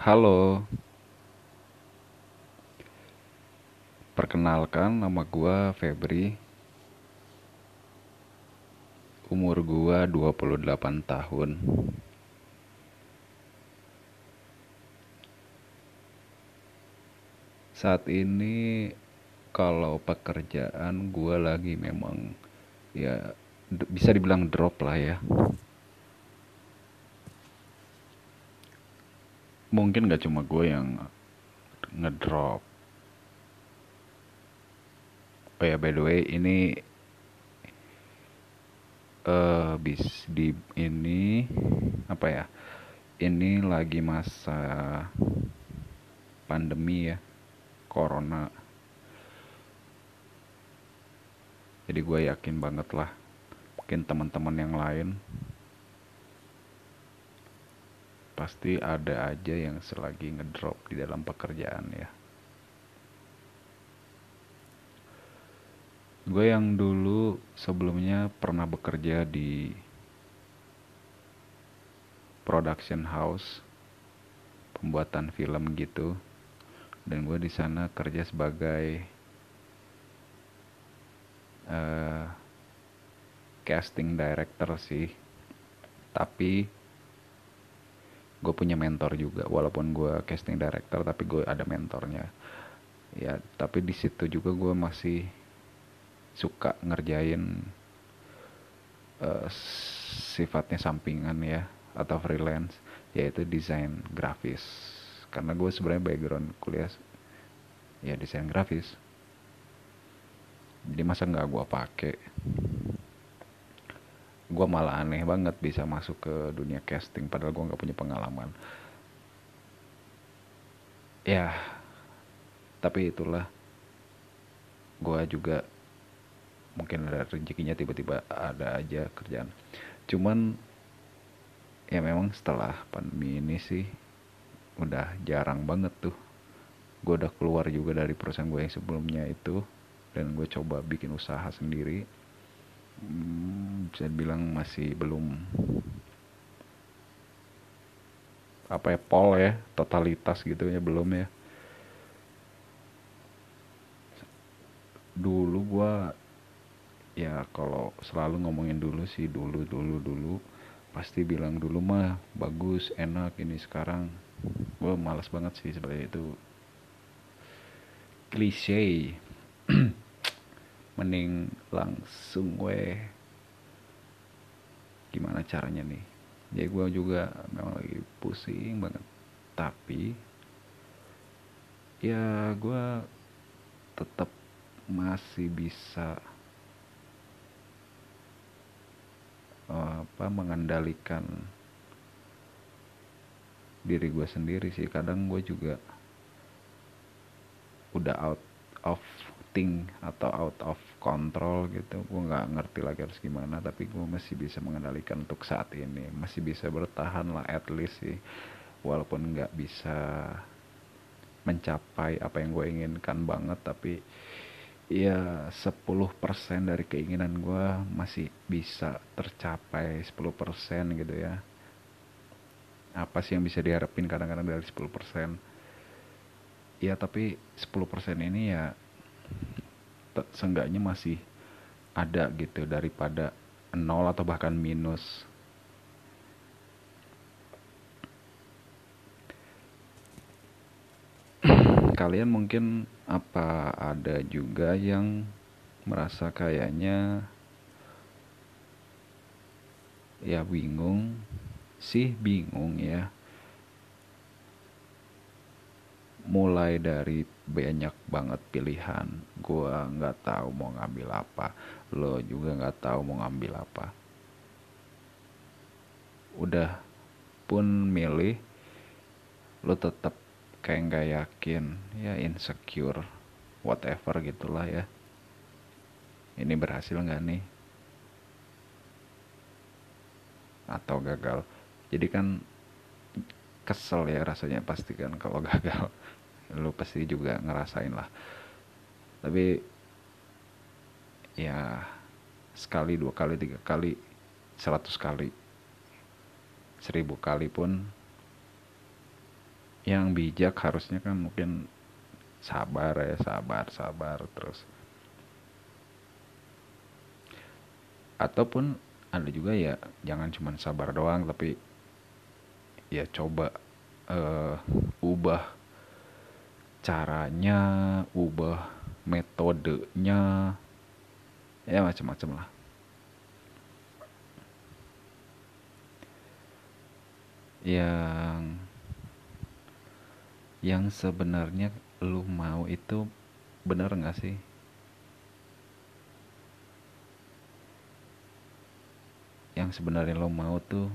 Halo, perkenalkan nama gua Febri. Umur gua 28 tahun. Saat ini kalau pekerjaan gua lagi memang ya bisa dibilang drop lah ya. Mungkin gak cuma gue yang ngedrop. Oh ya by the way ini uh, bis di ini apa ya? Ini lagi masa pandemi ya, corona. Jadi gue yakin banget lah, mungkin teman-teman yang lain pasti ada aja yang selagi ngedrop di dalam pekerjaan ya. Gue yang dulu sebelumnya pernah bekerja di production house pembuatan film gitu dan gue di sana kerja sebagai uh, casting director sih tapi gue punya mentor juga walaupun gue casting director tapi gue ada mentornya. Ya tapi di situ juga gue masih suka ngerjain uh, sifatnya sampingan ya atau freelance yaitu desain grafis. Karena gue sebenarnya background kuliah ya desain grafis. Jadi masa nggak gue pakai gue malah aneh banget bisa masuk ke dunia casting padahal gue nggak punya pengalaman. Ya tapi itulah. Gue juga mungkin ada rezekinya tiba-tiba ada aja kerjaan. Cuman ya memang setelah pandemi ini sih udah jarang banget tuh. Gue udah keluar juga dari perusahaan gue yang sebelumnya itu dan gue coba bikin usaha sendiri hmm, bisa bilang masih belum apa ya pol ya totalitas gitu ya belum ya. Dulu gua ya kalau selalu ngomongin dulu sih dulu dulu dulu pasti bilang dulu mah bagus enak ini sekarang. Gue malas banget sih seperti itu. Klise mending langsung gue gimana caranya nih? Ya gue juga memang lagi pusing banget. Tapi ya gue tetap masih bisa apa mengendalikan diri gue sendiri sih. Kadang gue juga udah out of think atau out of control gitu. Gue nggak ngerti lagi harus gimana tapi gue masih bisa mengendalikan untuk saat ini. Masih bisa bertahan lah at least sih. Walaupun nggak bisa mencapai apa yang gue inginkan banget tapi ya 10% dari keinginan gue masih bisa tercapai 10% gitu ya. Apa sih yang bisa diharapin kadang-kadang dari 10% ya tapi 10% ini ya seenggaknya masih ada gitu daripada nol atau bahkan minus. Kalian mungkin apa ada juga yang merasa kayaknya ya bingung? Sih bingung ya mulai dari banyak banget pilihan. Gue nggak tahu mau ngambil apa. Lo juga nggak tahu mau ngambil apa. Udah pun milih lo tetap kayak nggak yakin ya insecure whatever gitulah ya. Ini berhasil nggak nih? Atau gagal? Jadi kan kesel ya rasanya pasti kan kalau gagal. Lu pasti juga ngerasain lah. Tapi ya sekali dua kali tiga kali seratus kali seribu kali pun yang bijak harusnya kan mungkin sabar ya sabar sabar terus. Ataupun ada juga ya jangan cuma sabar doang tapi ya coba uh, ubah caranya ubah metodenya. Ya macam-macam lah. Yang yang sebenarnya lu mau itu benar nggak sih? Yang sebenarnya lo mau tuh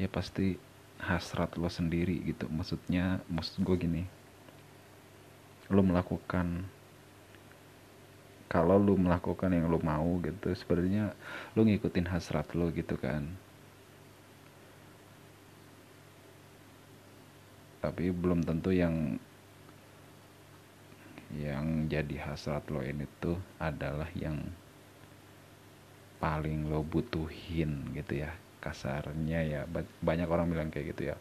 ya pasti hasrat lo sendiri gitu. Maksudnya maksud gue gini. Lo melakukan kalau lo melakukan yang lo mau gitu sebenarnya lo ngikutin hasrat lo gitu kan. Tapi belum tentu yang yang jadi hasrat lo ini tuh adalah yang paling lo butuhin gitu ya kasarnya ya banyak orang bilang kayak gitu ya.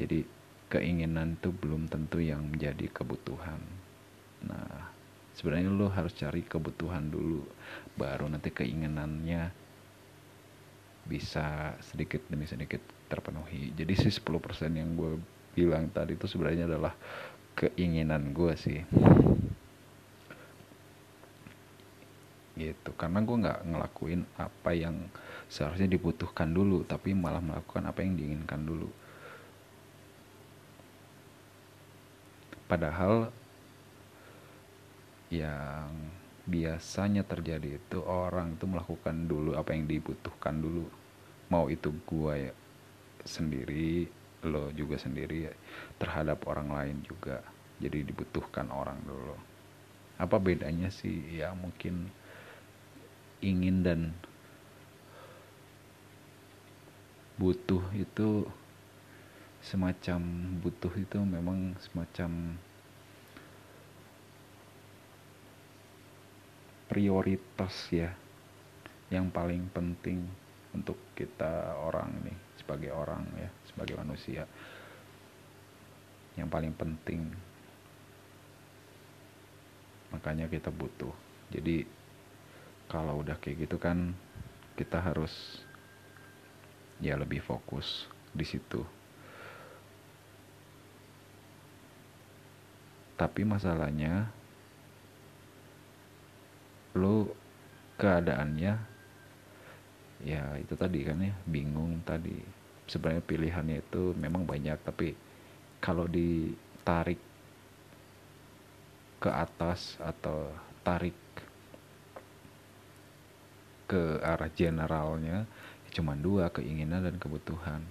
Jadi keinginan tuh belum tentu yang menjadi kebutuhan. Nah sebenarnya lo harus cari kebutuhan dulu baru nanti keinginannya bisa sedikit demi sedikit terpenuhi. Jadi sih 10% yang gue bilang tadi itu sebenarnya adalah keinginan gue sih gitu. Karena gue nggak ngelakuin apa yang seharusnya dibutuhkan dulu tapi malah melakukan apa yang diinginkan dulu. Padahal yang biasanya terjadi itu orang itu melakukan dulu apa yang dibutuhkan dulu. Mau itu gue ya sendiri lo juga sendiri terhadap orang lain juga. Jadi dibutuhkan orang dulu. Apa bedanya sih? Ya mungkin ingin dan butuh itu semacam butuh itu memang semacam prioritas ya yang paling penting untuk kita orang nih sebagai orang ya sebagai manusia. Yang paling penting. Makanya kita butuh. Jadi kalau udah kayak gitu kan kita harus ya lebih fokus di situ. Tapi masalahnya lo keadaannya ya itu tadi kan ya bingung tadi. Sebenarnya pilihannya itu memang banyak tapi kalau ditarik ke atas atau tarik ke arah generalnya ya cuma dua keinginan dan kebutuhan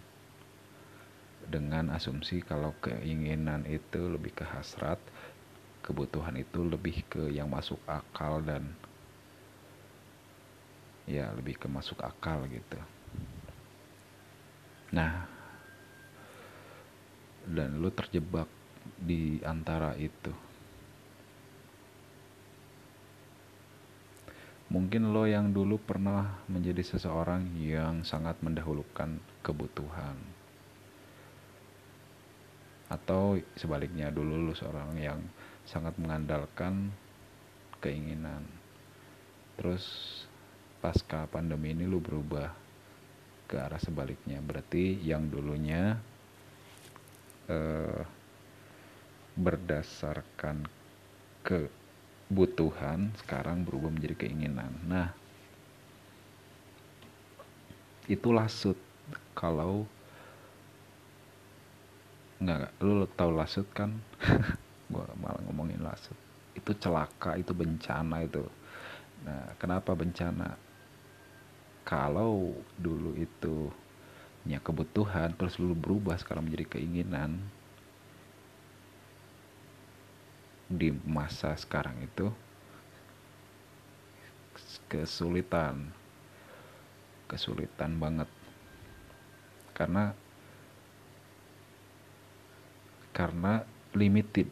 dengan asumsi kalau keinginan itu lebih ke hasrat kebutuhan itu lebih ke yang masuk akal dan ya lebih ke masuk akal gitu Nah, dan lu terjebak di antara itu. Mungkin lo yang dulu pernah menjadi seseorang yang sangat mendahulukan kebutuhan. Atau sebaliknya dulu lo seorang yang sangat mengandalkan keinginan. Terus pasca pandemi ini lu berubah ke arah sebaliknya berarti yang dulunya eh, berdasarkan kebutuhan sekarang berubah menjadi keinginan. Nah itu lasut kalau nggak lu tahu lasut kan? Gua malah ngomongin lasut itu celaka itu bencana itu. Nah kenapa bencana? Kalau dulu itu punya kebutuhan terus lu berubah sekarang menjadi keinginan di masa sekarang itu kesulitan kesulitan banget. Karena karena limited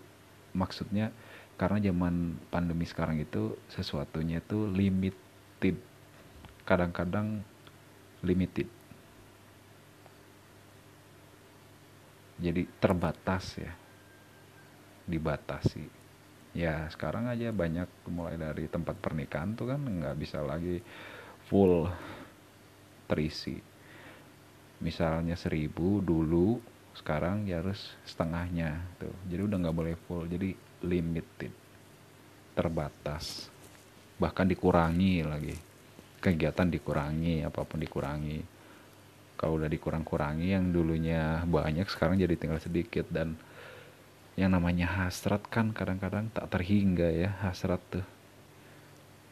maksudnya karena zaman pandemi sekarang itu sesuatunya itu limited. Kadang-kadang limited. Jadi terbatas ya dibatasi ya sekarang aja banyak mulai dari tempat pernikahan tuh kan nggak bisa lagi full terisi. Misalnya seribu dulu sekarang ya harus setengahnya tuh. Jadi udah nggak boleh full jadi limited terbatas. Bahkan dikurangi lagi. Kegiatan dikurangi apa pun dikurangi. Kalau udah dikurang-kurangi yang dulunya banyak sekarang jadi tinggal sedikit. Dan yang namanya hasrat kan kadang-kadang tak terhingga ya hasrat tuh.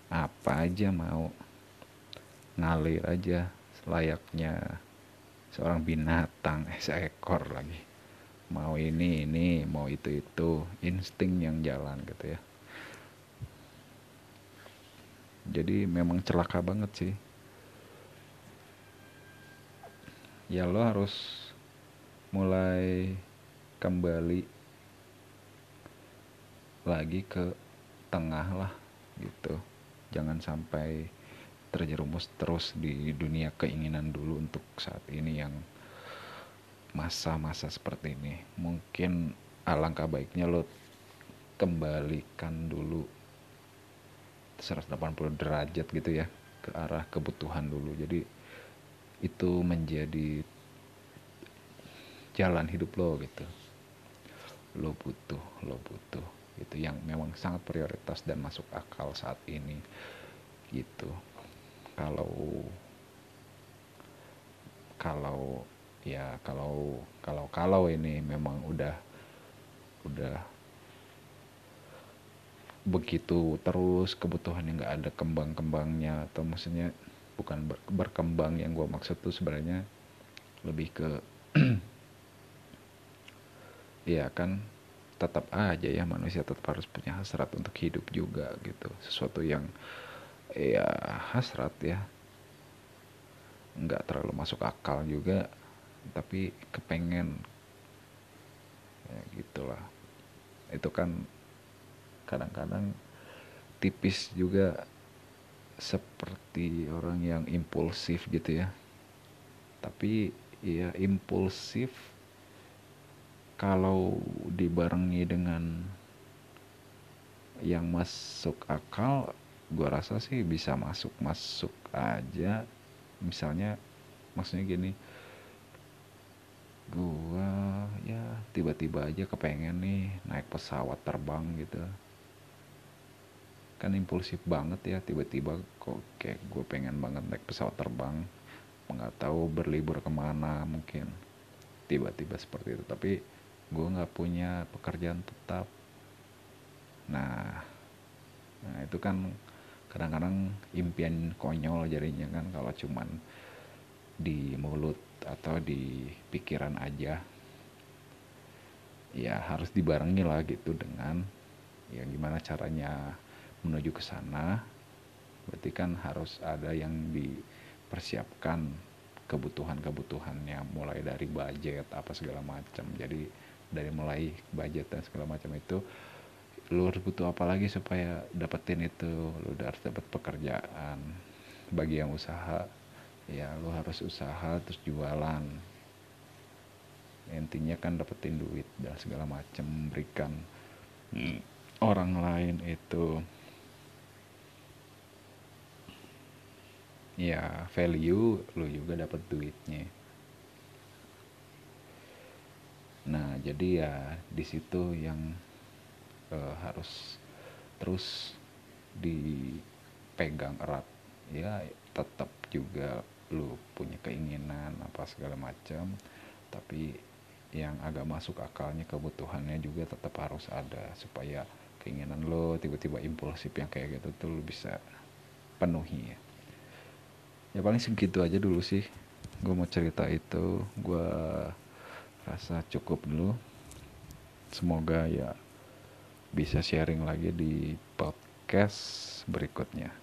Apa aja mau ngalir aja layaknya seorang binatang eh seekor lagi. Mau ini ini mau itu itu. Insting yang jalan gitu ya. Jadi memang celaka banget sih. Ya lo harus mulai kembali lagi ke tengah lah gitu. Jangan sampai terjerumus terus di dunia keinginan dulu untuk saat ini yang masa-masa seperti ini. Mungkin alangkah baiknya lo kembalikan dulu 180 derajat gitu ya ke arah kebutuhan dulu. Jadi itu menjadi jalan hidup lo gitu. Lo butuh lo butuh itu yang memang sangat prioritas dan masuk akal saat ini gitu. Kalau kalau ya kalau kalau kalau ini memang udah udah begitu terus kebutuhannya nggak ada kembang-kembangnya atau maksudnya bukan ber, berkembang yang gue maksud tuh sebenarnya lebih ke ya kan tetap aja ya manusia tetap harus punya hasrat untuk hidup juga gitu. Sesuatu yang ya hasrat ya. Nggak terlalu masuk akal juga tapi kepengen. Ya gitulah. Itu kan kadang-kadang tipis juga seperti orang yang impulsif gitu ya. Tapi ya impulsif kalau dibarengi dengan yang masuk akal gue rasa sih bisa masuk masuk aja. Misalnya maksudnya gini gue ya tiba-tiba aja kepengen nih naik pesawat terbang gitu. Kan impulsif banget ya tiba-tiba kok kayak gue pengen banget naik pesawat terbang. Nggak tahu berlibur ke mana mungkin. Tiba-tiba seperti itu. Tapi gue nggak punya pekerjaan tetap. Nah nah itu kan kadang-kadang impian konyol jadinya kan kalau cuman di mulut atau di pikiran aja. Ya harus dibarengi lah gitu dengan ya gimana caranya menuju ke sana. Berarti kan harus ada yang dipersiapkan kebutuhan-kebutuhannya mulai dari budget apa segala macam. Jadi dari mulai budget dan segala macam itu lu harus butuh apa lagi supaya dapetin itu? Lu harus dapat pekerjaan bagi yang usaha. Ya lu harus usaha terus jualan. Intinya kan dapetin duit dan segala macam berikan orang lain itu. Ya value lu juga dapat duitnya nah jadi ya di situ yang uh, harus terus dipegang erat. Ya tetap juga lu punya keinginan apa segala macam tapi yang agak masuk akalnya kebutuhannya juga tetap harus ada supaya keinginan lo tiba-tiba impulsif yang kayak gitu tuh lo bisa penuhi ya. Ya paling segitu aja dulu sih. Gue mau cerita itu. Gue rasa cukup dulu. Semoga ya bisa sharing lagi di podcast berikutnya.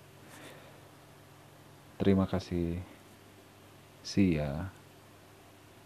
Terima kasih. See ya